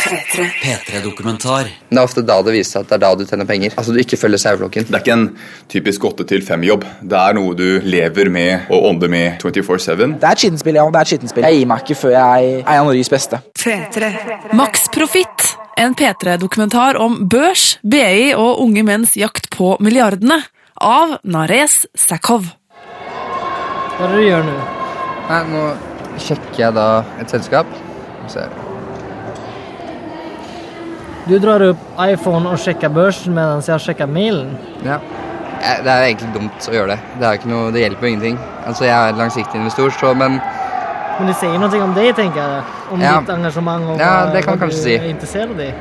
P3-dokumentar. Det er ofte da det viser seg at det er da du tjener penger. Altså du ikke følger saueflokken. Det er ikke en typisk 8-5-jobb. Det er noe du lever med og ånder med 24-7. Det er et skittenspill, ja. Det er et skittenspill. Jeg gir meg ikke før jeg er en av Norges beste. Maks Profitt, en P3-dokumentar om børs, BI og unge menns jakt på milliardene. Av Nares Sakhov. Hva er det du gjør nå? Nei, nå sjekker jeg da et selskap. Så vi se. Du drar opp iPhone og sjekker børsen mens jeg sjekker mailen. Ja. Eh, Det er egentlig dumt å gjøre det. Det, noe, det hjelper jo ingenting. Altså, Jeg er langsiktig investor, så, men Men det sier noe om det, tenker jeg. Om Ja. ditt engasjement og Ja, det kan hva du si. er interessert i.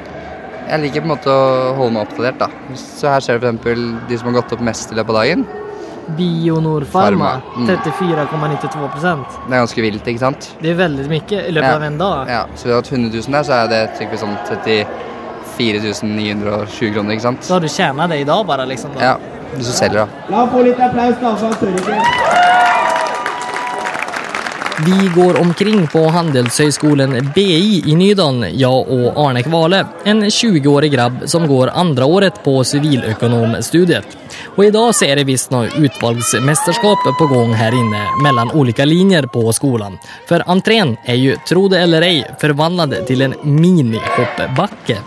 jeg liker på en måte å holde meg oppdatert. da. Så her ser du f.eks. de som har gått opp mest i løpet av dagen. Bionor Pharma, mm. 34,92 Det er ganske vilt, ikke sant? Det er veldig mye i løpet Ja. av en dag. Ja, Så vi har hatt 100 000 der, så er det typisk sånn 34 920 kroner, ikke sant? Så har du tjent det i dag, bare? liksom da. Ja, hvis du selger, da. La ham få litt applaus, da, for han tør ikke. Vi går omkring på Handelshøyskolen BI i Nydalen, jeg og Arne Kvale, en 20-årig grabb som går andre året på siviløkonomstudiet. Og i dag ser er det visstnok utvalgsmesterskap på gang her inne mellom ulike linjer på skolen. For entreen er jo, tro det eller ei, forvandlet til en minihoppbakke.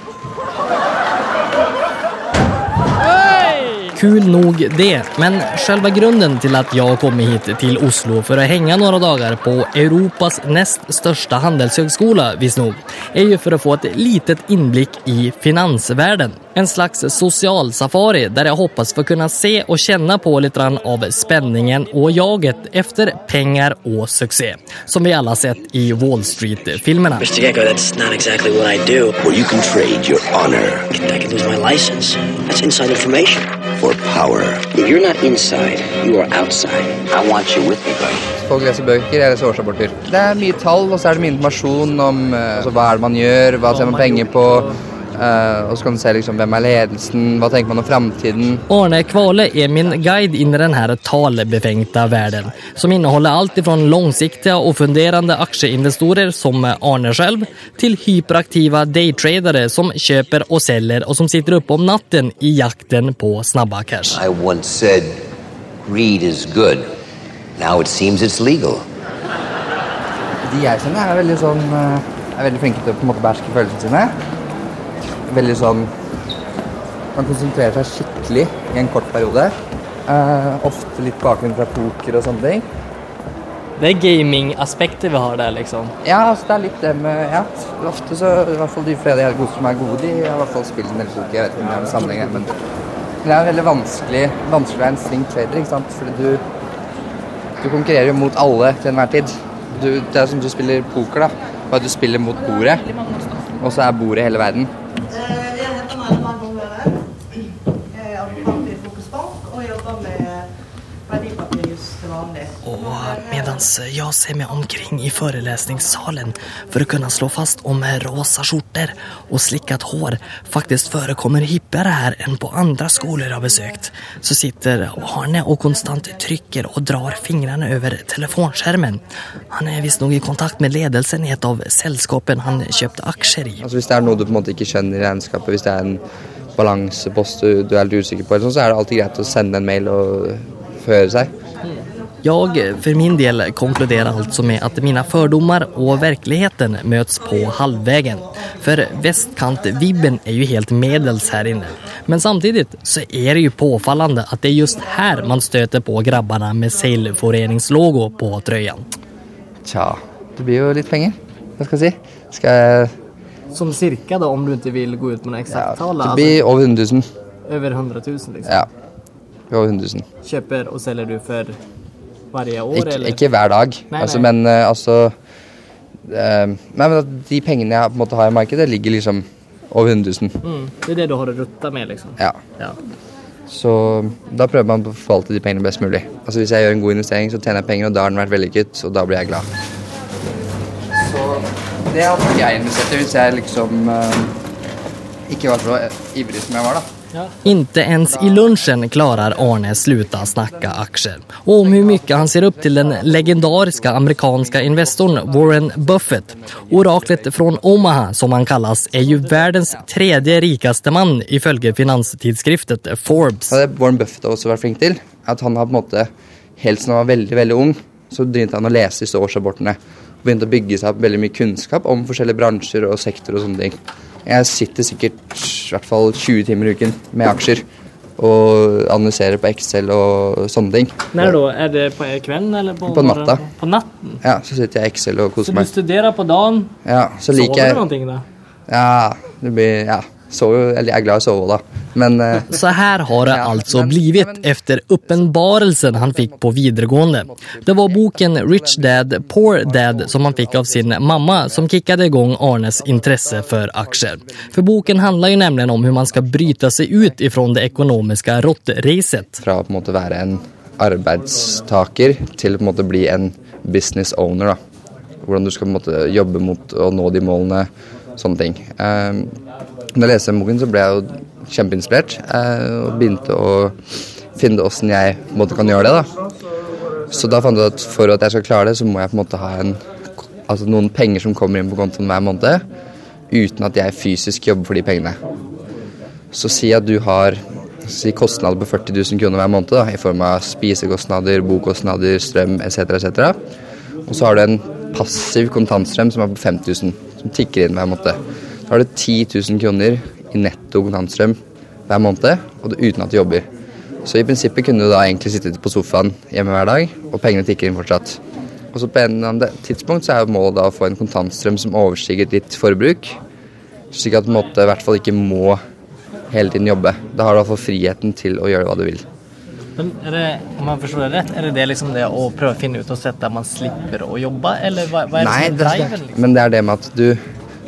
Kul nog det, men själva grunden till att jag kom hit till Oslo för att hänga några dagar på Europas näst största handelshögskola, visst nog, är ju för att få ett litet inblick i finansvärlden. En slags social safari där jag hoppas få kunna se och känna på lite av spänningen och jaget efter pengar och succé, som vi alla sett i Wall Street-filmerna. Mr. Gecko, that's not exactly what I do. Where you can trade your honor I could lose my license. That's inside information. For power. You're not inside. You are outside. I want you with me, buddy. Folk leser bøker, jeg leser årsrapporter. Det er mye tall, og så er det mye informasjon om eh, altså, hva er det man gjør, hva ser man penger på. Eh, og så kan du se liksom, hvem er ledelsen, hva tenker man om framtiden. Arne Kvale er min guide inn i denne talebefengte verden, som inneholder alt ifrån långsiktiga og funderande aksjeinvestorer som Arne selv, til hyperaktive daytradere som kjøper og selger, og som sitter oppe om natten i jakten på snabba cash. I once said, greed is good. Now it seems it's legal. De jeg kjenner, er veldig sånn eh, er veldig flinke til å på en måte beherske følelsene sine. Veldig sånn Man konsentrerer seg skikkelig i en kort periode. Eh, ofte litt bakgrunn fra poker og sånne ting. Det er gamingaspektet vi har der, liksom. Ja, altså det er litt det med Ja, ofte så I hvert fall de flere jeg som er gode, de har i hvert fall spilt en del poker. Jeg vet ikke om det er en sammenheng, her, men men det er veldig vanskelig vanskelig å være en sling trader, ikke sant? Fordi du Du konkurrerer jo mot alle til enhver tid. Du, det er som du spiller poker, da. Bare du spiller mot bordet, og så er bordet hele verden. Jeg heter Melle Magnum Møre. Jeg er advokat i Fokus Bank og jobber med verdipapirjus til vanlig. Och medan jag ser meg omkring i forelesningssalen for å kunne slå fast om rosa skjorter og slikket hår faktisk forekommer hyppigere her enn på andre skoler jeg har besøkt, så sitter Arne og konstant trykker og drar fingrene over telefonskjermen. Han er visst nog i kontakt med ledelsen i et av selskapene han kjøpte aksjer i. Altså Hvis det er noe du på en måte ikke skjønner i regnskapet, hvis det er en balansepost du, du er litt usikker på, sånn, så er det alltid greit å sende en mail og forhøre seg. Jag för min del konkluderar alltså med att mina fördomar och verkligheten möts på halvvägen. För vestkant-vibben är ju helt medels här inne. Men samtidigt så är det ju påfallande att det är just här man stöter på grabbarna med sailforeningslogo på tröjan. Tja, det blir jo litt penger. Hva skal jeg si? Skal jeg Som cirka, da, om du ikke vil gå ut med noe ja, eksakt tall. Det blir over 100 000. Altså, over 100 000, liksom. Ja. Over 100 000. Kjøper og selger du for varje år, Ikke, eller? ikke hver dag, Nei, altså, nei. men uh, altså uh, Nei, men de pengene jeg på en måte har i markedet, ligger liksom over 100 000. Mm, det er det du har å rutte med, liksom. Ja. Ja. Så da prøver man å forvalte de pengene best mulig. Altså Hvis jeg gjør en god investering, så tjener jeg penger, og da har den vært vellykket, og da blir jeg glad. Det hadde ikke jeg investert i hvis jeg liksom eh, ikke var så ivrig som jeg var, da. Inte ens i lunchen klarar Arne sluta snacka aktier. Och om hur mycket han ser upp till den legendariska amerikanska investorn Warren Buffett. Oraklet från Omaha, som han kallas, är ju världens tredje rikaste man ifølge finanstidsskriftet Forbes. Det hadde Warren Buffett også vært flink til. At han har på en måte, helt siden han var veldig veldig ung, så begynte han å lese disse årsrapportene. Og begynte å bygge seg opp veldig mye kunnskap om forskjellige bransjer og sektorer og sånne ting. Jeg sitter sikkert i hvert fall 20 timer i uken med aksjer. Og analyserer på Excel og sånne ting. Når da? Er det på kvelden eller på, På natta. På natten? Ja, så sitter jeg i Excel og koser meg. Så du studerer på dagen, Ja, så liker sover liker du noen ting da? Ja, det blir Ja. Sover, eller jeg er glad i å sove, da. Men eh, Så här har det Ja, alltså men- blivit men- efter uppenbarelsen han fick på videregående. Det var boken Rich Dad Poor Dad som han fick av sin mamma som kickade igång Arnes intresse för aktier. För boken handlar ju nämligen om hur man ska bryta sig ut ifrån det ekonomiska råttracet. fra å på en måte være en arbeidstaker til på en måte bli en business owner. da. Hvordan du skal på måte jobbe mot å nå de målene, sånne ting. Eh, når jeg leste boken, så ble jeg jo kjempeinspirert eh, og begynte å finne åssen jeg måte kan gjøre det. da. Så da fant jeg ut at for at jeg skal klare det, så må jeg på en måte ha en, altså noen penger som kommer inn på kontoen hver måned, uten at jeg fysisk jobber for de pengene. Så si at du har si kostnader på 40 000 kroner hver måned da, i form av spisekostnader, bokostnader, strøm etc. etc. Og så har du en passiv kontantstrøm som er på 5000, som tikker inn hver måned. Da har du 10 000 kroner i netto kontantstrøm hver måned, og uten at du jobber. Så i prinsippet kunne du da egentlig sitte på sofaen hjemme hver dag, og pengene tikker inn fortsatt. Og så på en eller annen tidspunkt så er målet da å få en kontantstrøm som overstiger ditt forbruk, slik at du i hvert fall ikke må hele tiden jobbe. Da har du i hvert fall friheten til å gjøre hva du vil. Men er det, om man forstår det rett, er det det liksom det å prøve å finne ut och sätt der man slipper å jobbe, Eller hva, hva er det Nei, som er, driven? Liksom? men det er det med at du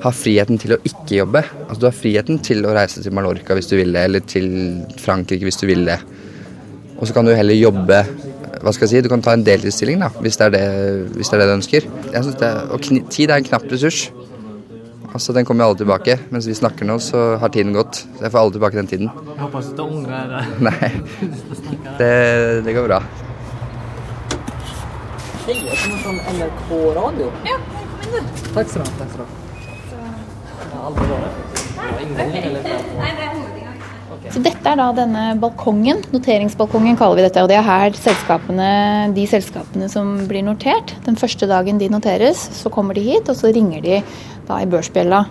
har friheten til å ikke jobbe. Altså Du har friheten til å reise til Mallorca hvis du vil det, eller til Frankrike hvis du vil det. Og så kan du heller jobbe hva skal jeg si, Du kan ta en deltidsstilling da, hvis det er det, hvis det, er det du ønsker. Jeg synes det, og Tid er en knapp ressurs. Altså Den kommer jo alle tilbake. Mens vi snakker nå, så har tiden gått. Så jeg får alle tilbake den tiden. Jeg håper det du ångrar det. Nei, det, det går bra. Hej, jag kommer från NRK Radio. Ja, kom in nu. Takk skal du ha. Takk skal du ha. Jag har varit. Jag har ingen eller Så dette er da denne balkongen, noteringsbalkongen kaller vi dette. Og det er her selskapene, de selskapene som blir notert. Den første dagen de noteres, så kommer de hit, og så ringer de da i børsbjella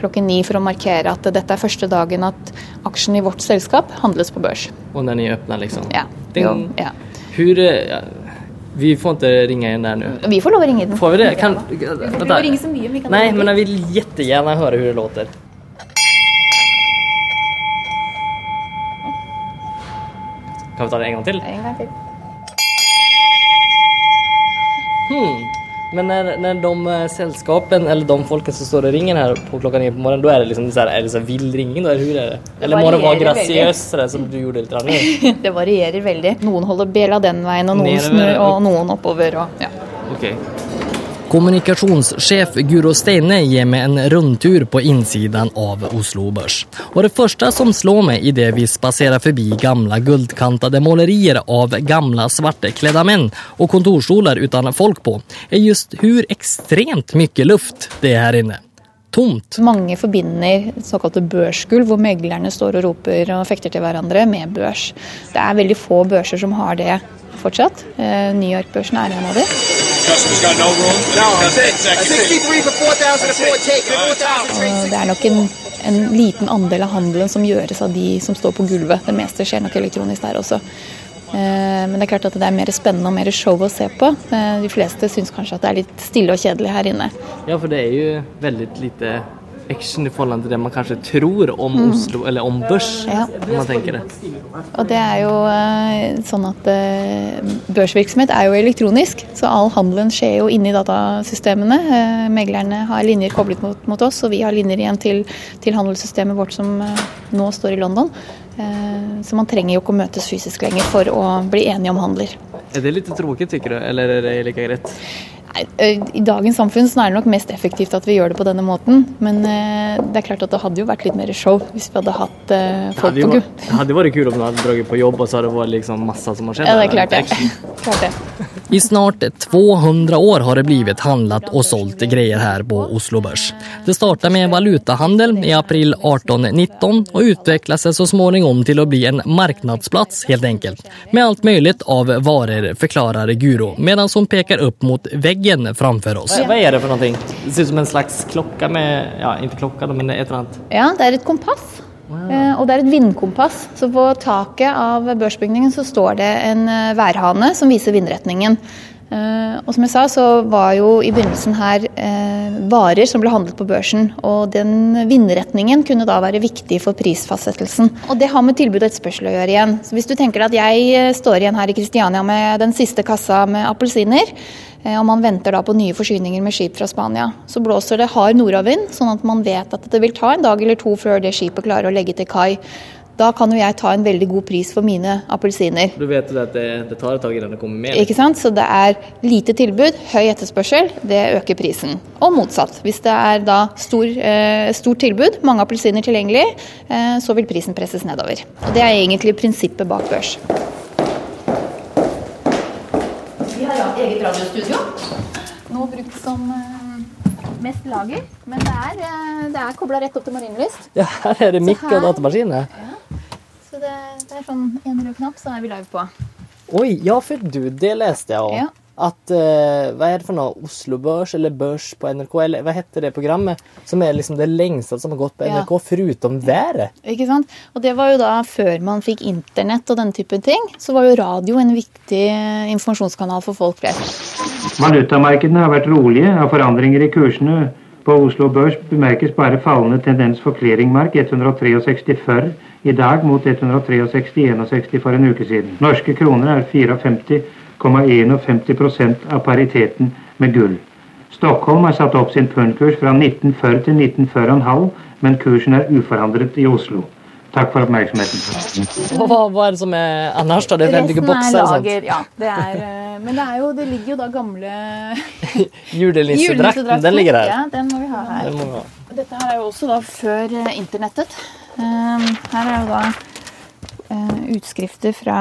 klokken ni for å markere at dette er første dagen at aksjen i vårt selskap handles på børs. Og den er åpna, liksom? Ja. Den, ja. Hur... eh, Vi får inte ringa in där nu. Vi får lov å ringe den. Får vi det? Kan, Vi får lov å ringe så mye vi kan. Nej, men jag vill jättegärna höra hur det låter. Kan vi ta det en gang til? En gang til. Hmm. Men när, när de selskapene, sällskapen eller de folket som står och ringer här på klockan nio på morgonen, då är det liksom så här, är det så här vild ringning då? Eller hur är det? Eller må det vara varierar sådär som du gjorde litt annet? nu? Det varierer veldig. Noen holder bela den veien, og noen snur, og noen oppover. Og, ja. Okej. Kommunikationschef Guro Steine gir meg en rundtur på innsiden av Oslo Børs. Og det første som slår meg i det vi spaserer forbi gamla guldkantade målerier av gamla svartklädda menn og kontorstoler utan folk på er just hvor ekstremt mye luft det er her inne. Tomt. Mange forbinder såkalte børsgulv, hvor meglerne står og roper og fekter til hverandre, med børs. Det er veldig få børser som har det fortsatt. Eh, New York-børsen er en av dem. Customers got no room. No, that's it. 63 for 4,000 before take. 4,000 Og det er nok en, en liten andel av handelen som gjøres av de som står på gulvet. Det meste skjer nok elektronisk der også. Eh, Men det er klart at det er mer spennende og mer show å se på. Eh, De fleste syns kanskje at det er litt stille og kjedelig her inne. Ja, for det er jo veldig lite action i forhold til det man kanskje tror om Mm. Oslo, eller om børs, Ja. om man tenker det. Og det er jo eh, sånn at eh, børsvirksomhet er jo elektronisk, så all handelen skjer jo inni datasystemene. Eh, Meglerne har linjer koblet mot, mot oss, og vi har linjer igjen til, til handelssystemet vårt som nå står i London. Så man trenger jo ikke å møtes fysisk lenger for å bli enige om handler. Är det litt tråkig, tykker du, eller er det like greit? Eh, I dagens samfunn så er det nok mest effektivt at vi gjør det på denne måten. Men eh, det er klart at det hadde jo vært litt mer show hvis vi hadde hatt eh, folk på gulv. det hadde vært kult om du hadde dratt på jobb, og så hadde det vært liksom masse som har skjedd. Ja, det er klart det. Klart det. I snart 200 år har det blivit handlat och sålt grejer här på Oslo Børs. Det startade med valutahandel i april 1819 och utvecklade sig så småningom till att bli en marknadsplats helt enkelt. Med allt möjligt av varor förklarar Guro medan hon pekar upp mot väggen framför oss. Vad, er är det för någonting? Det ser ut som en slags klocka med, ja inte klocka men ett eller annat. Ja, det er et kompass. Eh, Og det er et vindkompass. Så på taket av børsbygningen så står det en eh, værhane som viser vindretningen. Eh, Og som jeg sa, så var jo i begynnelsen her varer som ble handlet på børsen. Og den vindretningen kunne da være viktig for prisfastsettelsen. Og det har med tilbud og etterspørsel å gjøre igjen. Så hvis du tenker at jeg står igjen her i Kristiania med den siste kassa med appelsiner, og man venter da på nye forsyninger med skip fra Spania, så blåser det hard nordavind, sånn at man vet at det vil ta en dag eller to før det skipet klarer å legge til kai. Da kan jo jeg ta en veldig god pris for mine appelsiner. Du vet at det, det tar et tag innan det kommer mer. Ikke sant? Så det er lite tilbud, høy etterspørsel, det øker prisen. Og motsatt. Hvis det er da stor, eh, stort tilbud, mange appelsiner tilgjengelig, eh, så vil prisen presses nedover. Og Det er egentlig prinsippet bak børs. Vi har ja, eget radiostudio. Nå brukt som eh, mest lager, men det er, eh, det er kobla rett opp til Marienlyst. Ja, her er det mikk og datamaskin. Ja. Så det, det er sånn en rød knapp, så er vi live på. Oi, ja for du, det leste jeg òg. Ja. Att, uh, Hva er det for noe? Oslo Børs eller Børs på NRK, eller hva heter det programmet? Som er liksom det lengste som har gått på Ja. foruten förutom været. Ikke sant? Og det var jo da før man fikk internett og den typen ting. Så var jo radio en viktig eh, informasjonskanal for folk flest. Valutamarkedene har vært rolige. Av forandringer i kursene på Oslo Børs bemerkes bare fallende tendens for clearingmark 163 før i dag mot 163,61 for en uke siden. Norske kroner er 54,51% av pariteten med gull. Stockholm har satt opp sin pundkurs fra 1940 til 1940,5, men kursen er uforandret i Oslo. Takk for oppmerksomheten. Hva, hva vad är det som er annars då? Det Resten er veldig bokser. lager, ja. Det er, eh, men det, er jo, det ligger jo da gamle Julenissedrakten, den ligger her. Ja, den må vi ha her. Den må vi ha. Dette her er jo også da før eh, internettet. Um, her er jo da eh, utskrifter fra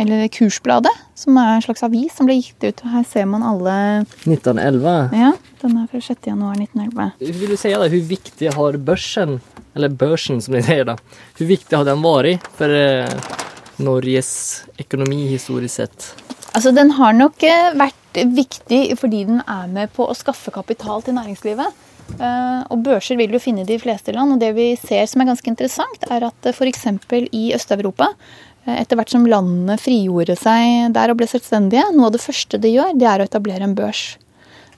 eller Kursbladet, som er en slags avis som ble gitt ut. Her ser man alle 1911. Ja, den er fra 6. januar 1911. Vill du si da, hvor viktig har børsen, eller børsen som de sier da, hvor viktig har den vært for eh, Norges ekonomi historisk sett? Altså, Den har nok eh, vært viktig fordi den er med på å skaffe kapital til næringslivet. Eh, og børser vil du finne i de fleste land. Og det vi ser som er ganske interessant, er at f.eks. i Øst-Europa, etter hvert som landene frigjorde seg der og ble selvstendige, noe av det første de gjør, det er å etablere en børs.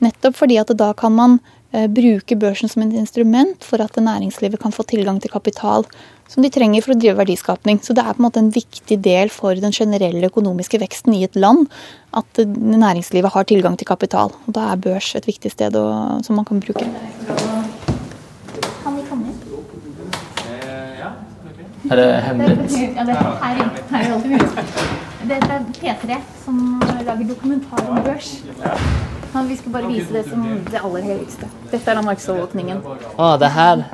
Nettopp fordi at da kan man eh, bruke børsen som et instrument for at næringslivet kan få tilgang til kapital som de trenger for å drive verdiskapning. Så det er på en måte en viktig del for den generelle økonomiske veksten i et land at eh, næringslivet har tilgang til kapital. Og da er børs et viktig sted å, som man kan bruke. Kan vi komme inn? Är det hemmelig? Ja, det er her inne. Her er alltid mulig. Dette er P3 som lager dokumentar om børs. Men vi skal bare vise det som det aller høyeste. Dette er da markedsovervåkningen. Ah, det här,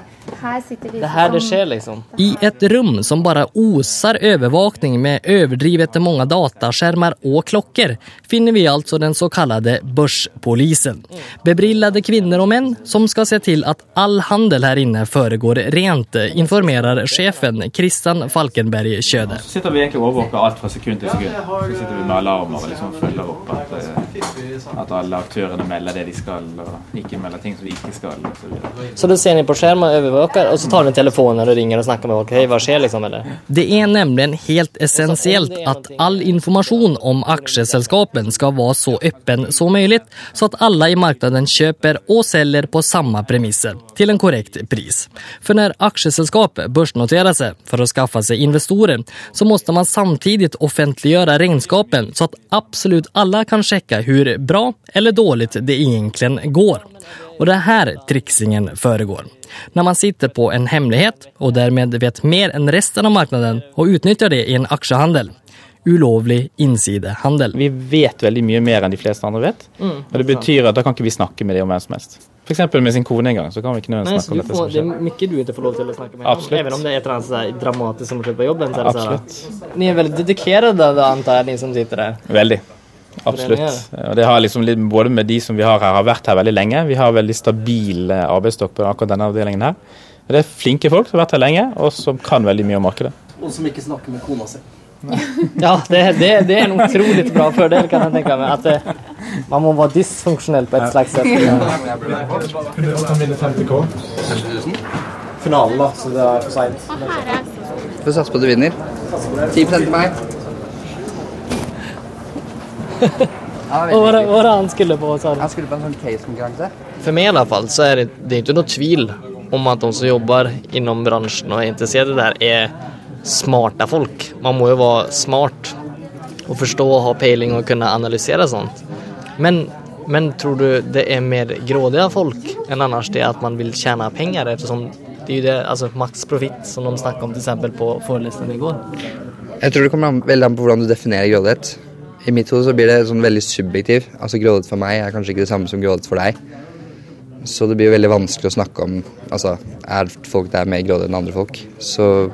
Her sitter vi det her det skjer, liksom. I ett rum som bara osar övervakning med överdrivet många dataskärmar och klockor finner vi altså den så kallade börspolisen. Bebrillade kvinner og menn som skal se til at all handel her inne foregår rent, informerer chefen Christian Falkenberg Kjøde. Så sitter vi egentlig og overvåker alt fra sekund til sekund. Så sitter vi med alarmer og liksom følger opp at, eh, at alle aktørene melder det de skal, og ikke melder ting som de ikke skal. Så. Så då ser ni på skjermen och övervakar och så tar den telefonen och ringer och snackar med folk. Hej, vad skjer liksom eller? Det är nämligen helt essentiellt att all information om aktieselskapen ska vara så öppen som möjligt så att alla i marknaden köper och säljer på samma premisser till en korrekt pris. För när aktieselskap börsnoterar sig för att skaffa sig investorer så måste man samtidigt offentliggöra regnskapen så att absolut alla kan checka hur bra eller dåligt det egentligen går. Och det er her triksingen foregår. Når man sitter på en hemmelighet, og dermed vet mer enn resten av marknaden og utnytter det i en aksjehandel. ulovlig innsidehandel. Vi vet veldig mye mer enn de fleste andre vet. Mm. Og det betyr at da kan ikke vi snakke med dem om hvem som helst. F.eks. med sin kone en gang, så kan vi ikke Nei, snakke om dette får, som det er mye du ikke får lov til å snakke med Absolutt. Even om det er et eller annet dramatisk som skjer på jobben. Så er det såhär, Absolutt. ni er veldig dedikerte, då antar jeg, de som sitter der. Veldig. Absolutt. Og det har liksom litt, både med de som vi har her, har vært her veldig lenge. Vi har veldig stabil eh, arbeidsstokk på akkurat denne avdelingen her. Men det er flinke folk som har vært her lenge, og som kan veldig mye om markedet. Og som ikke snakker med kona si. Ja, det, det, det er en utrolig bra fordel, kan jeg tenke meg. At det, man må være dysfunksjonell på et slags sett. Ja. vinner 50K. Finalen, da, så det er for seint. Får satse på at du vinner. 10% til meg. Och vad, det- vad det han skulle på sa Han skulle på en sånn case-konkurranse. For meg i alle fall så er det, det er ikke noe tvil om at de som jobber innom bransjen og er interessert i det her, er smarte folk. Man må jo være smart og forstå og ha peiling og kunne analysere sånt. Men, men tror du det er mer grådige folk enn annars det at man vil tjene penger? Ettersom det er jo det, altså max profit som de snakket om till exempel på i går. Jeg tror det kommer an, veldig an på hvordan du definerer grådighet. I mitt hode så blir det sånn veldig subjektiv. Altså Grådighet for meg er kanskje ikke det samme som grådighet for deg. Så det blir jo veldig vanskelig å snakke om Altså, er folk der mer grådige enn andre folk? Så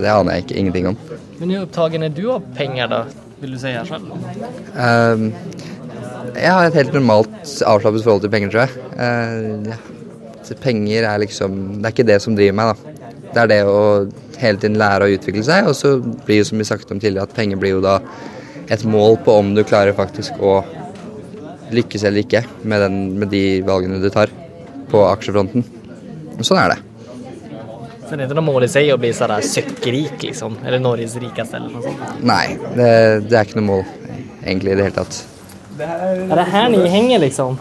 det aner jeg ikke ingenting om. Men hvor opptagen er du av penger, da? Vil du si her selv? Um, jeg har et helt normalt avslappet forhold til penger, tror jeg. Uh, ja. Så Penger er liksom Det er ikke det som driver meg, da. Det er det å hele tiden lære å utvikle seg, og så blir jo som vi snakket om tidligere, at penger blir jo da et mål på om du klarer faktisk å lykkes eller ikke med, den, med de valgene du tar på aksjefronten. Sånn er det. Så det er ikke noe mål i seg å bli sådär söckrik liksom? Eller Norges rikeste, eller noe sånt? Nei, det, det er ikke noe mål egentlig i det hele tatt. Er det her ni henger, liksom?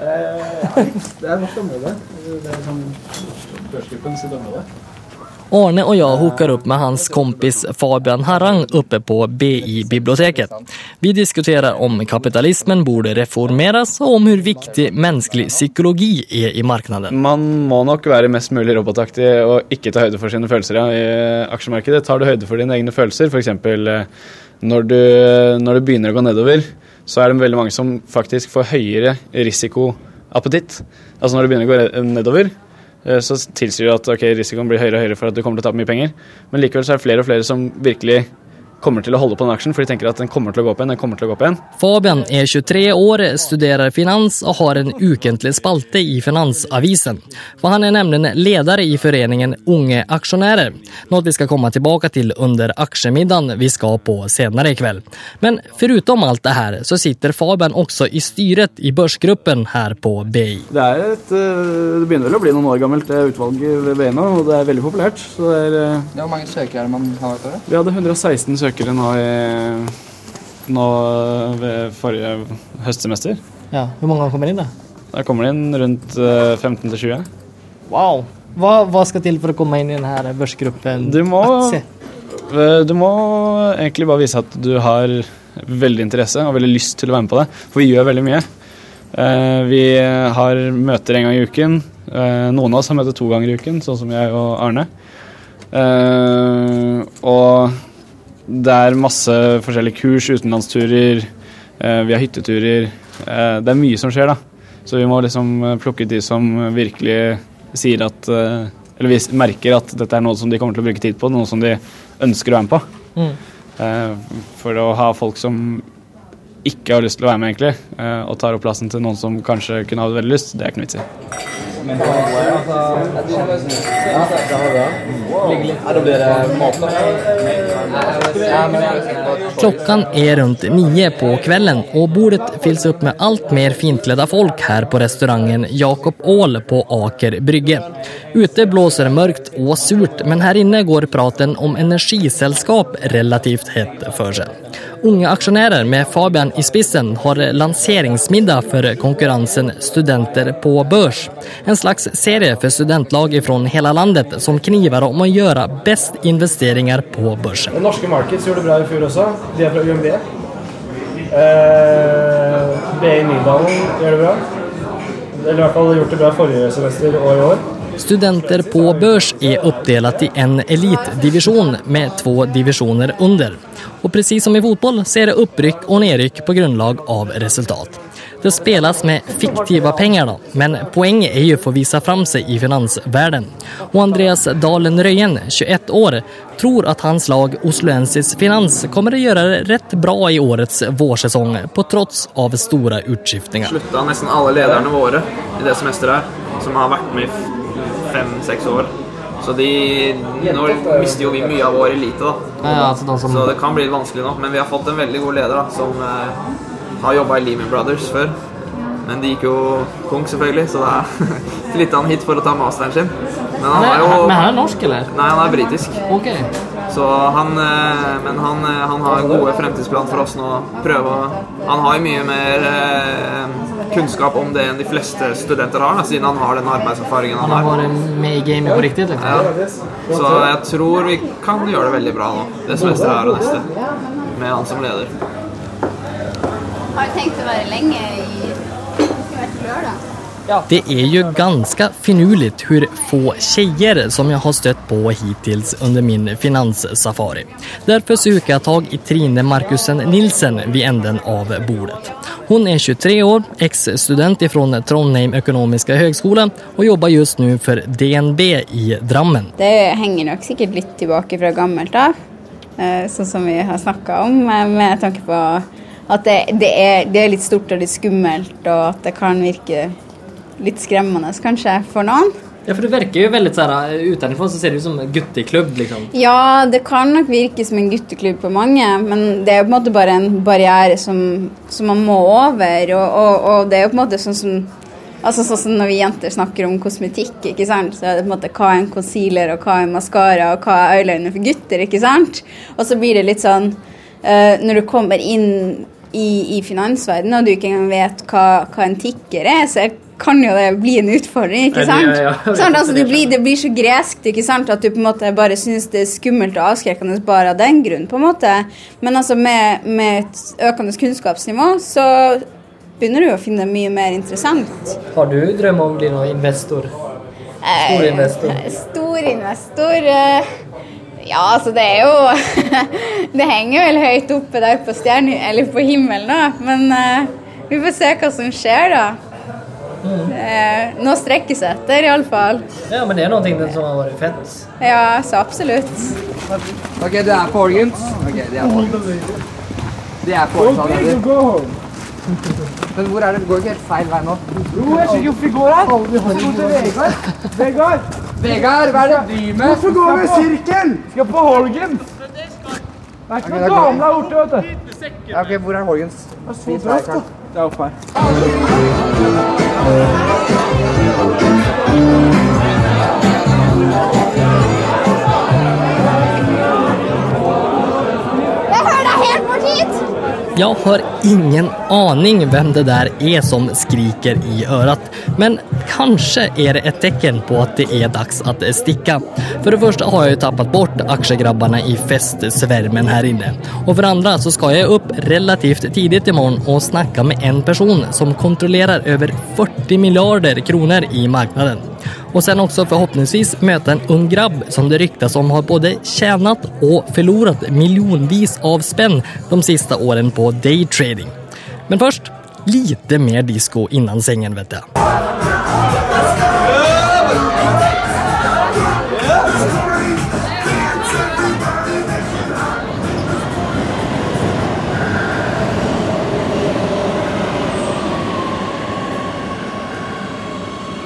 Det er vårt område. Det er sånn børsgruppens område. Arne och jag hookar upp med hans kompis Fabian Harrang uppe på BI-biblioteket. Vi diskuterar om kapitalismen borde reformeras och om hur viktig mänsklig psykologi är i marknaden. Man må nok være mest mulig robotaktig og ikke ta høyde for sine følelser ja, i aksjemarkedet. Tar du høyde for dine egne følelser, f.eks. Når, du, når det begynner å gå nedover, så er det veldig mange som faktisk får høyere risikoappetitt. Altså når det begynner å gå nedover, eh, så tilsier det at okay, risikoen blir høyere og høyere for at du kommer til å tape mye penger. Men likevel så er det flere og flere som virkelig kommer til å holde på den aksjen, for de tenker at den kommer til å gå opp igjen, den kommer til å gå opp igjen. Fabian er 23 år, studerer finans og har en ukentlig spalte i Finansavisen. For han er nemlig leder i foreningen Unge aksjonærer, noe vi skal komme tilbake til under aksjemiddagen vi skal på senere i kveld. Men foruten alt det her, så sitter Fabian også i styret i børsgruppen her på BI. Det er et, eh, det begynner vel å bli noen år gammelt, det utvalget ved BI nå, og det er veldig populært. Så det er, eh, Hvor mange søkere er man har hvert år? vi hadde 116 søkere nå, i, nå ved forrige høstsemester. Ja, Hvor mange kommer inn, da? Da kommer det inn rundt eh, 15-20. Wow! Hva, hva, skal til for å komme inn i denne børsgruppen? Du må, eh, du må egentlig bare vise at du har veldig interesse og veldig lyst til å være med på det, for vi gjør veldig mye. Eh, Vi har møter en gang i uken. Eh, Noen av oss har møter to ganger i uken, sånn som jeg og Arne. Eh, Og det er masse forskjellige kurs, utenlandsturer, eh, vi har hytteturer. Eh, Det er mye som skjer, da. Så vi må liksom eh, plukke ut de som virkelig sier at Eller vi merker at dette er noe som de kommer til å bruke tid på, noe som de ønsker å være med på. Mm. For å ha folk som ikke har lyst til å være med, egentlig, eh, og tar opp plassen til noen som kanskje kunne hatt veldig lyst, det er ikke noe vits i. Klockan er rundt nio på kvelden, og bordet fylls opp med alt mer fintkledde folk her på restauranten Jakob Aal på Aker Brygge. Ute blåser det mørkt og surt, men her inne går praten om energiselskap relativt hett for sig. Unga aksjonærer med Fabian i spissen har lanseringsmiddag for konkurrensen Studenter på børs. En slags serie for studentlag fra hele landet som kniver om å gjøre best investeringer på børsen. Det norske Markets gjorde det bra i fjor også. De er fra UMB. Eh, BI Nydalen gjør det bra. Eller i hvert fall gjort det bra forrige semester og i år. Studenter på børs er uppdelat i en elitdivisjon med to divisioner under. Och precis som i fotboll så är det uppryck och nedryck på grunnlag av resultat. Det spelas med fiktiva penger, da, men poenget er jo for å vise fram seg i finansverden. Og Andreas Dalen Røyen, 21 år, tror at hans lag Osloensis Finans kommer å gjøre det rett bra i årets vårsesong, på trots av store utskiftninger. slutta nesten alle lederne våre i det semesteret her, som har vært med i fem-seks år. Så de Nå mister jo vi mye av vår elite, da. Ja, altså som- Så det kan bli vanskelig nå. Men vi har fått en veldig god leder da, som eh, har jobba i Lehman Brothers før. Men de gikk jo konk, selvfølgelig, så da flytta han hit for å ta masteren sin. Men han er jo Men han er norsk, eller? Nei, han er britisk. Ok. Så han, eh, men han, eh, han har gode fremtidsplan for oss nå. Prøve Han har mye mer eh, kunnskap om det enn de fleste studenter har, da, siden han har den arbeidserfaringen han har. Han har vært med i gamet på riktig? liksom. Ja. Så jeg tror vi kan gjøre det veldig bra nå, det semesteret her og neste, med han som leder. Har du tenkt å være lenge i hvert lørdag? Det är ju ganska finurligt hur få tjejer som jag har stött på hittills under min finanssafari. Därför söker jag tag i Trine Markusen Nilsen vid änden av bordet. Hon är 23 år, ex-student ifrån Trondheim Ekonomiska Högskola och jobbar just nu för DNB i Drammen. Det henger nok sikkert litt tilbake fra gammelt av, eh, sånn som vi har snakka om, eh, med tanke på at det, det, er, det er litt stort og litt skummelt, og at det kan virke litt skremmende kanskje for noen. Ja, for det virker jo veldig sånn, Utenfor så ser det ut som en gutteklubb liksom. Ja, det kan nok virke som en gutteklubb på mange, men det er jo på en måte bare en barriere som, som man må over. Og, og, og det er jo på en måte sånn som Altså sånn som når vi jenter snakker om kosmetikk, ikke sant? så er det på en måte hva er en concealer, og hva er maskara, og hva er eyeliner for gutter, ikke sant? Og så blir det litt sånn uh, Når du kommer inn i, i finansverdenen, og du ikke engang vet hva, hva en tikker er, så kan jo det bli en utfordring, ikke sant? ja, ja, ja. Sånn, Altså, det, blir, det blir så greskt, ikke sant, at du på en måte bare syns det er skummelt og avskrekkende bare av den grunn, på en måte. Men altså med, med et økende kunnskapsnivå, så begynner du å finne det mye mer interessant. Har du dröm om å bli noen investor? Stor investor. Eh, Stor investor eh, Ja, altså det er jo Det henger vel høyt oppe der på stjerne... Eller på himmelen, da. Men eh, vi får se hva som skjer, da. Eh, nå strekker seg etter, iallfall. Ja, men det er noen ting som har vært fett. Ja, så absolutt. Ok, det er på Organs. Ok, det er på Det er på Organs allerede. Men hvor er det? Det går ikke helt feil vei nå. Jo, jeg skjønner hvorfor vi går her. Hvorfor går til Vegard? Vegard! Vegard, hva er det du driver med? Hvorfor går vi i sirkel? Skal på Holgen. Det er ikke noen dame der borte, vet du. Ja, ok, hvor er Holgens? Det er så bratt, da. Det Jag har ingen aning hvem det der er som skriker i øret, Men kanskje er det et tecken på at det er dags å stikke. For det første har jeg tappet bort aksjegrabbene i festsvermen her inne. Og for det andre så skal jeg opp relativt tidlig i morgen og snakke med en person som kontrollerer over 40 miljarder kroner i marknaden. Och sen också förhoppningsvis möta en ung grabb som det ryktas om har både tjänat och förlorat miljonvis av spänn de sista åren på daytrading. Men först, lite mer disco innan sängen vet jag.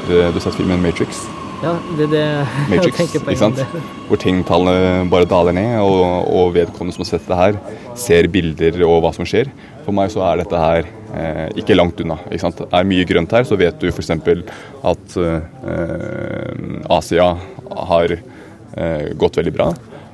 Du, du har sett filmen Matrix? Ja, det er det Matrix, jeg tenker på. ikke sant? Hvor tingtallene bare daler ned, og, og vedkommende som har sett det her, ser bilder og hva som skjer. For meg så er dette her eh, ikke langt unna. ikke sant? Det er mye grønt her, så vet du f.eks. at eh, Asia har eh, gått veldig bra.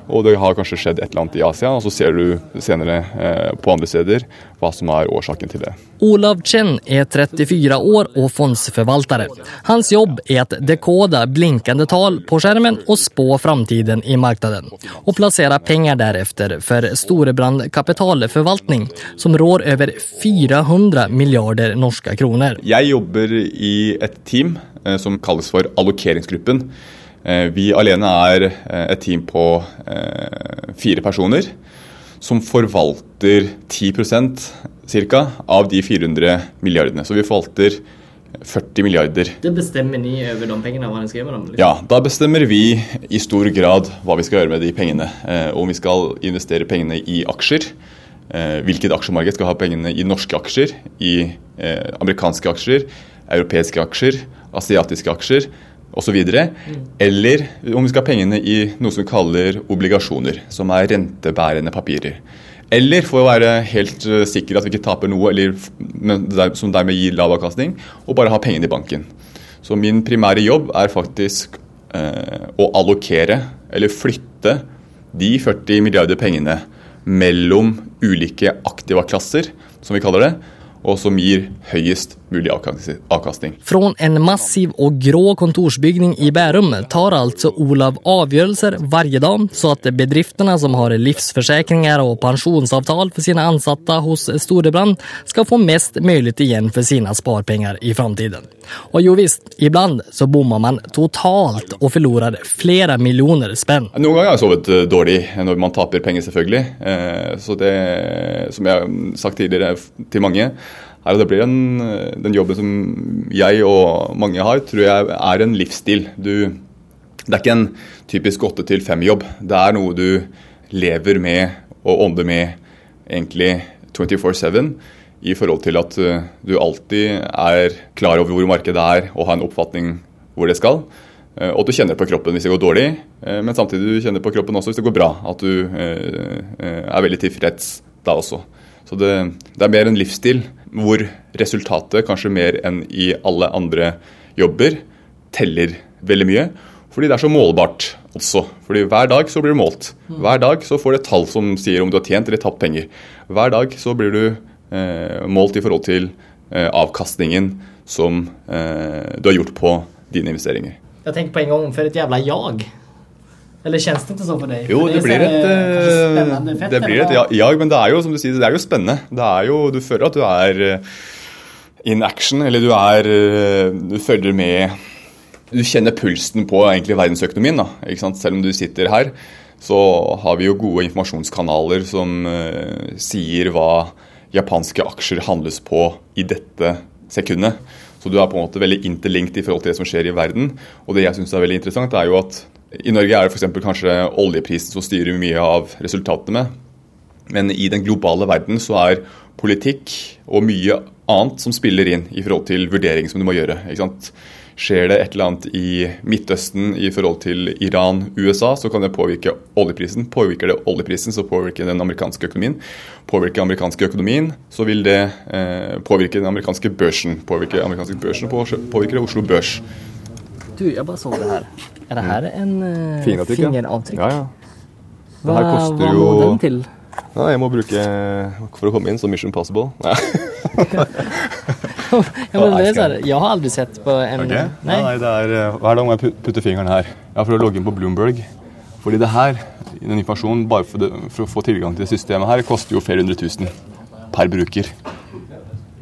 Og det har kanskje skjedd et eller annet i Asia, og så ser du senere eh, på andre steder hva som er årsaken til det. Olav Chen er 34 år og fondsforvalter. Hans jobb er å dekode blinkende tal på skjermen og spå framtiden i marknaden og plassere penger deretter for Storebrand kapitalforvaltning, som rår over 400 milliarder norske kroner. Jeg jobber i et team eh, som kalles for allokeringsgruppen. Eh, vi alene er eh, et team på eh, fire personer som forvalter 10% ca. av de 400 milliardene. Så vi forvalter 40 milliarder. Det bestemmer ni over de pengene, hva ni skal gjøre med dem? liksom? Ja, da bestemmer vi i stor grad hva vi skal gjøre med de pengene. Eh, om vi skal investere pengene i aksjer. Eh, hvilket aksjemarked skal ha pengene i norske aksjer, i eh, amerikanske aksjer, europeiske aksjer, asiatiske aksjer osv. Eller om vi skal ha pengene i noe som vi kaller obligasjoner, som er rentebærende papirer. Eller for å være helt eh, sikker at vi ikke taper noe, eller som dermed gir lav avkastning, og bare ha pengene i banken. Så min primære jobb er faktisk eh, å allokere, eller flytte, de 40 milliarder pengene mellom ulike aktiva-klasser, som vi kaller det, og som gir høyest mulig avkastning. Från en massiv og grå kontorsbygning i Bærum tar altså Olav avgjørelser hver dag så at bedriftene som har livsforsikringer og pensjonsavtale for sine ansatte hos Storebrand skal få mest mulig igjen for sine sparepenger i framtiden. Og jo visst, ibland så bommer man totalt og mister flere millioner spenn. Noen ganger har jeg sovet eh, dårlig når man taper penger, selvfølgelig. Eh, Så det, som jeg har sagt tidligere til mange, er at det blir en, eh, den jobben som jeg og mange har, tror jeg er en livsstil. Du, det er ikke en typisk åtte til fem-jobb. Det er noe du lever med og ånder med egentlig 24-7 i forhold til at eh, du alltid er klar over hvor markedet er og har en oppfatning hvor det skal. Eh, Og at du kjenner på kroppen hvis det går dårlig, men samtidig du kjenner på kroppen også hvis det går bra. At du er veldig tilfreds da også. Så det, det er mer en livsstil hvor resultatet, kanskje mer enn i alle andre jobber, teller veldig mye. Fordi det er så målbart også. Fordi hver dag så blir du målt. Hver dag så får du et tall som sier om du har tjent eller tapt penger. Hver dag så blir du eh, målt i forhold til eh, avkastningen som eh, du har gjort på dine investeringer. Jeg tenkte på en gang for et jævla jag. Eller kjennes det ikke sånn for deg? Jo, För det blir et, kanske eh, fett, det blir et vad? ja- men det er jo som du sier, det er jo spennende. Det er jo, Du føler at du er eh, in action, eller du er eh, Du følger med Du kjenner pulsen på egentlig verdensøkonomien. da, ikke sant? Selv om du sitter her, så har vi jo gode informasjonskanaler som uh, sier hva japanske aksjer handles på i dette sekundet. Så du er på en måte veldig interlinkt i forhold til det som skjer i verden. Og det jeg syns er veldig interessant, er jo at i Norge er det f.eks. kanskje oljeprisen som styrer mye av resultatene. med. Men i den globale verden så er politikk og mye annet som spiller inn i forhold til vurdering som du må gjøre. ikke sant? Skjer det et eller annet i Midtøsten i forhold til Iran, USA, så kan det påvirke oljeprisen. Påvirker det oljeprisen, så påvirker den amerikanske økonomien. Påvirker den amerikanske økonomien, så vil det eh, påvirke den amerikanske børsen. Påvirker den amerikanske børsen, påvirker det Oslo Børs. Du, jag bara såg det här. Är det här en eh, Fingeravtrykk, ja. fingeravtryck? Ja, ja. Det Hva, her koster hva jo må den til? Ja, jeg må bruke For å komme inn, så Mission Possible. Nei. Ja, men det är jeg så skal- här, jag har aldri sett på en... Ok? Nei. Ja, nei, det er, eh, Hver dag må jeg put- putte fingeren her. Ja, For å logge inn på Bloomberg. Fordi det her, den informasjonen, bare for, det, for å få tilgang til det systemet her, koster jo flere hundre tusen per bruker.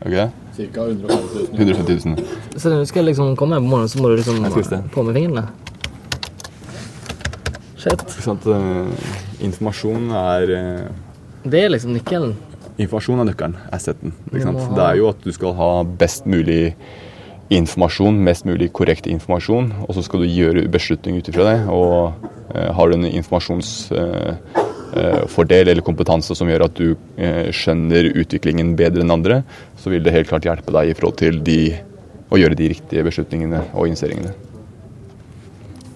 Ok? Cirka 150 000. 150 000. Så når du skal liksom komme hem på morgenen, så må du liksom på med fingrene? Shit. Sånn eh, Informasjon er uh, Det er liksom nøkkelen? Informasjon er nøkkelen, asseten. Ha- Det er jo at du skal ha best mulig informasjon, mest mulig korrekt informasjon, og så skal du gjøre beslutning ut ifra det. Og uh, har du en informasjons fordel eller kompetanse som gjør at du eh, skjønner utviklingen bedre enn andre, så vil det helt klart hjelpe deg i forhold til de, å gjøre de riktige beslutningene og investeringene.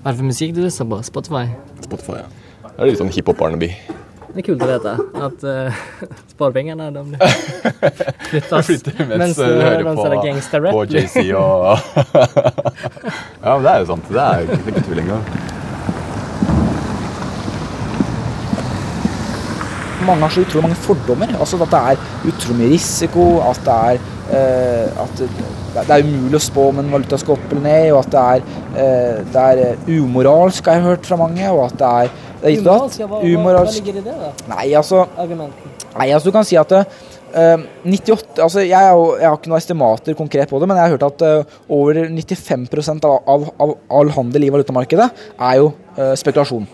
Hva er det for musikk du lyssnar på? Spotify? Spotify, ja. Det er litt sånn hiphop-barnaby. Det er kult å vite at uh, sparepengene de flyttes Flytter mens Mens eh, du hører på, på JC og Ja, men det er jo sant. Det er ikke tvil engang. Mange har så utrolig mange fordommer. Altså At det er utrolig mye risiko, at det er eh, at det, er umulig å spå om en valuta skal opp eller ned, og at det er, eh, det er eh, umoralsk, har jeg hørt fra mange. Og at det er, det er Umoralsk, hva, hva, hva ligger i det da? Nei, altså. Nei, altså du kan si at uh, 98, altså jeg, jo, jeg har ikke noen estimater konkret på det, men jeg har hørt at uh, over 95 av, av, av all handel i valutamarkedet er jo uh, spekulasjon.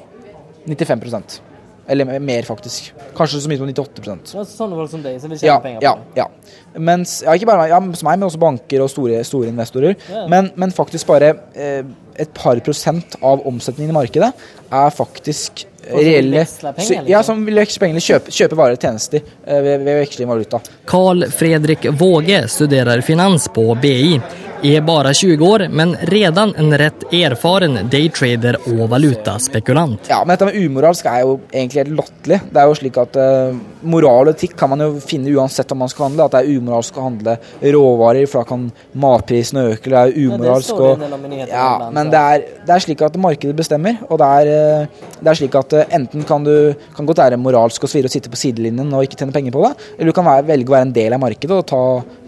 95 Eller mer, faktisk. Kanskje så mye som 98% Ja, Sånne folk som deg som vil tjene ja, penger på ja, det. ja. Mens, ja, ikke bare ja, som meg, men også banker og store, store investorer. Men, men faktisk bare eh, et par prosent av omsetningen i markedet er faktisk reelle penger, liksom? Ja, som vil veksle penger, kjøpe, kjøpe varer og tjenester eh, ved, ved veksling av valuta. Carl Fredrik Våge studerer finans på BI. Er bare 20 år men redan en rett erfaren daytrader og valutaspekulant. Ja, men dette med umoralsk er jo egentlig helt latterlig. Det er jo slik at uh, moral og etikk kan man jo finne uansett om man skal handle. At det er umoralsk å handle råvarer, for da kan matprisene øke. Eller det er umoralsk det å Ja, men det er, det er slik at markedet bestemmer. Og det er, eh, det er slik at eh, enten kan du kan godt være moralsk og svire og sitte på sidelinjen og ikke tjene penger på det, eller du kan være, velge å være en del av markedet og ta,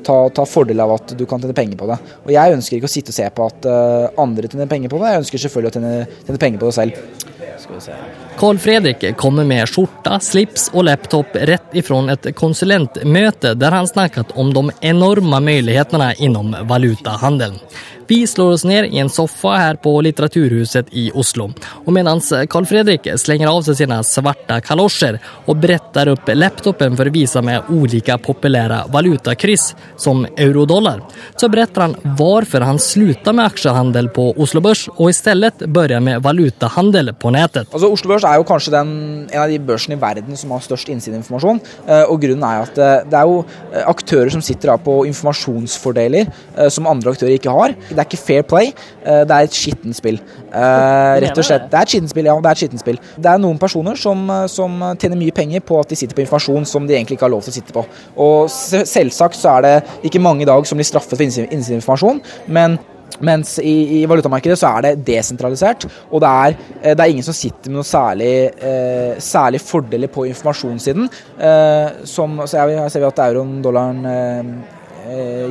ta, ta fordel av at du kan tjene penger på det. Og jeg ønsker ikke å sitte og se på at eh, andre tjener penger på det. Jeg ønsker selvfølgelig å tjene, tjene penger på det selv. Skal vi se. Carl Fredrik kommer med skjorta, slips og laptop rett ifrån et konsulentmøte der han snakket om de enorme mulighetene innom valutahandelen. Vi slår oss ned i en soffa her på Litteraturhuset i Oslo. Og mens Carl Fredrik slenger av seg sine svarte kalosjer og bretter opp laptopen for å vise med ulike populære valutakryss, som eurodollar, så beretter han hvorfor han slutta med aksjehandel på Oslo Børs og i stedet begynte med valutahandel på nettet. Altså Oslo Børs er jo kanskje den, en av de børsene i verden som har størst innsideinformasjon. Eh, og grunnen er at eh, det er jo eh, aktører som sitter på informasjonsfordeler som andre aktører ikke har. Det er ikke fair play, eh, det er et skittent spill. Eh, rett og slett. Det er et skittent spill, ja. Det er et skittent spill. Det er noen personer som, eh, som tjener mye penger på at de sitter på informasjon som de egentlig ikke har lov til å sitte på. Og selvsagt så er det ikke mange i dag som blir straffet for innsid- innsideinformasjon, men mens i, i valutamarkedet så er det desentralisert, og det er, det er ingen som sitter med noe særlig, eh, særlig fordeler på informasjonssiden. Eh, som, så jeg, jeg ser vi at euroen, dollaren eh,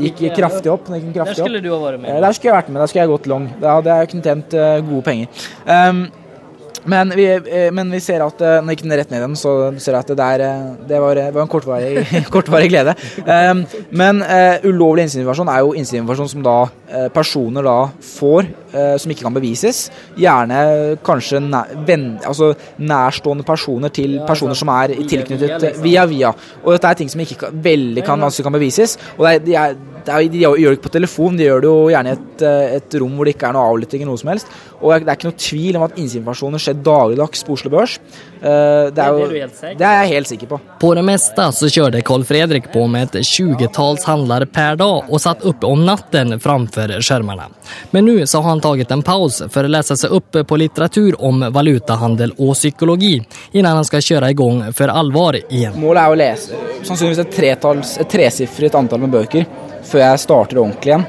gikk, gikk kraftig opp. Gikk kraftig Der skulle opp. du ha vært med. Eh, Der skulle jeg vært med, der skulle jeg gått long. Da hadde jeg kunnet tjent eh, gode penger. Um, men vi, eh, men vi ser at eh, Nå gikk den rett ned igjen, så ser at det, der, eh, det, var, var en kortvarig, kortvarig glede. Um, men ulovlig innsideinformasjon er jo innsideinformasjon som da personer da får, som ikke kan bevises. Gjerne kanskje nær, venn, altså nærstående personer til personer som er tilknyttet liksom. via via. Og dette er ting som ikke veldig kan, vanskelig kan bevises. Og det er, er, er, de gjør det ikke på telefon, de gjør det jo gjerne i et, eh, et rom hvor det ikke er noe avlytting eller noe som helst. Og det er ikke noe tvil om at innsideinformasjoner skjer dagligdags på Oslo Børs. Eh, Det er, jo, det er jeg helt sikker på. På det meste så kjørte Carl Fredrik på med et 20-tals handlare per dag og satt oppe om natten framfor skjermene. Men nå så har han tatt en paus for å lese seg opp på litteratur om valutahandel og psykologi innan han skal kjøre i igång for alvor igjen. Målet er å lese sannsynligvis et, tretalls, et tresifret antall med bøker før jeg starter ordentlig igjen.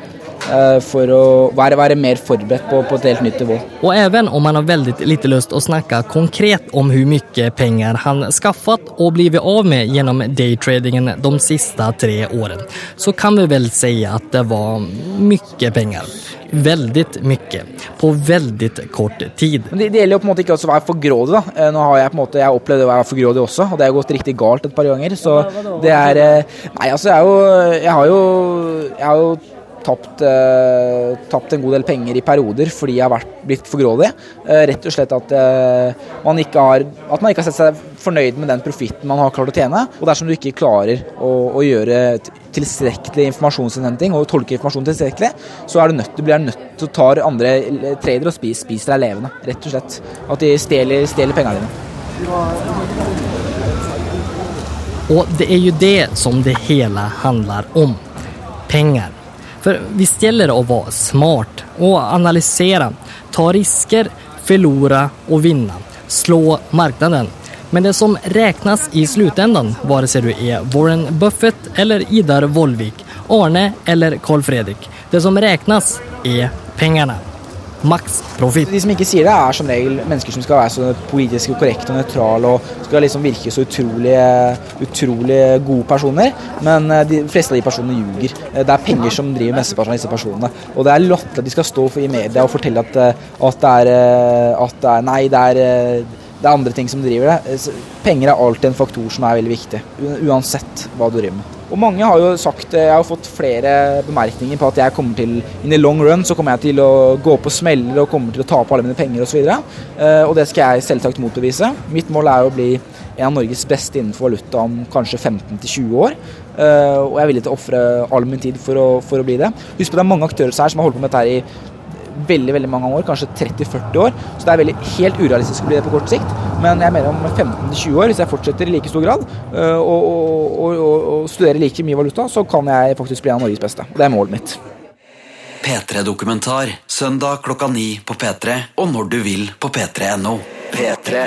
Eh, For å være, være mer forberedt på, på et helt nytt nivå. Og even om han har veldig lite lyst å snakke konkret om hvor mye penger han skaffet og blitt av med gjennom daytradingen de siste tre årene, så kan vi vel si at det var mye penger. Veldig mye. På veldig kort tid. Men det, det gjelder jo på en måte ikke å være for grådig. da. Eh, Nå har jeg på en måte, jeg opplevd å være for grådig også, og det har gått riktig galt et par ganger. Så det er eh, Nei, altså, jeg, er jo, jeg har jo Jeg har jo tapt, eh, tapt en god del penger i perioder fordi jeg har vært, blitt for grådig. Eh, rett og slett at, eh, man har, at man ikke har sett seg fornøyd med den profitten man har klart å tjene. Og dersom du ikke klarer å, å gjøre tilstrekkelig informasjonsinnhenting og tolke informasjon tilstrekkelig, så er du nødt, du blir nødt til å ta andre tradere og spise, spise deg levende. Rett og slett. At de stjeler, stjeler pengene dine. Og det er jo det som det hele handler om. Pengar. För visst gäller det å være smart og analysere, ta risker, förlora og vinne, slå marknaden. Men det som räknas i slutändan, vare sig du er Warren Buffett eller Idar Vollvik, Arne eller Carl Fredrik, det som räknas er pengarna. Max profitt. De som ikke sier det, er som regel mennesker som skal være så politisk korrekte og nøytrale og skal liksom virke så utrolig, utrolig gode personer. Men eh, de fleste av de personene ljuger. Eh, Det er penger som driver mesteparten av disse personene. Og det er latterlig at de skal stå i media og fortelle at, eh, at, det er, at det er Nei, det er, det er andre ting som driver det. Penger er alltid en faktor som er veldig viktig. Uansett hva du driver med. Og mange har jo sagt Jeg har fått flere bemerkninger på at jeg kommer til In the long run så kommer jeg til å gå på smeller og kommer til å tape alle mine penger osv. Og, så og det skal jeg selvsagt motbevise. Mitt mål er å bli en av Norges beste innenfor valuta om kanskje 15-20 år. Uh, og jeg er villig til å ofre all min tid for å, for å, bli det. Husk på det er mange aktører her som har holdt på med dette her i veldig veldig mange år, kanskje 30-40 år. Så det er veldig, helt urealistisk å bli det på kort sikt. Men jeg mener om 15-20 år, hvis jeg fortsetter i like stor grad uh, og, og, og, og studerer like mye valuta, så kan jeg faktisk bli en av Norges beste. Og det er målet mitt. P3-dokumentar søndag klokka ni på P3 og når du vil på p3.no. P3.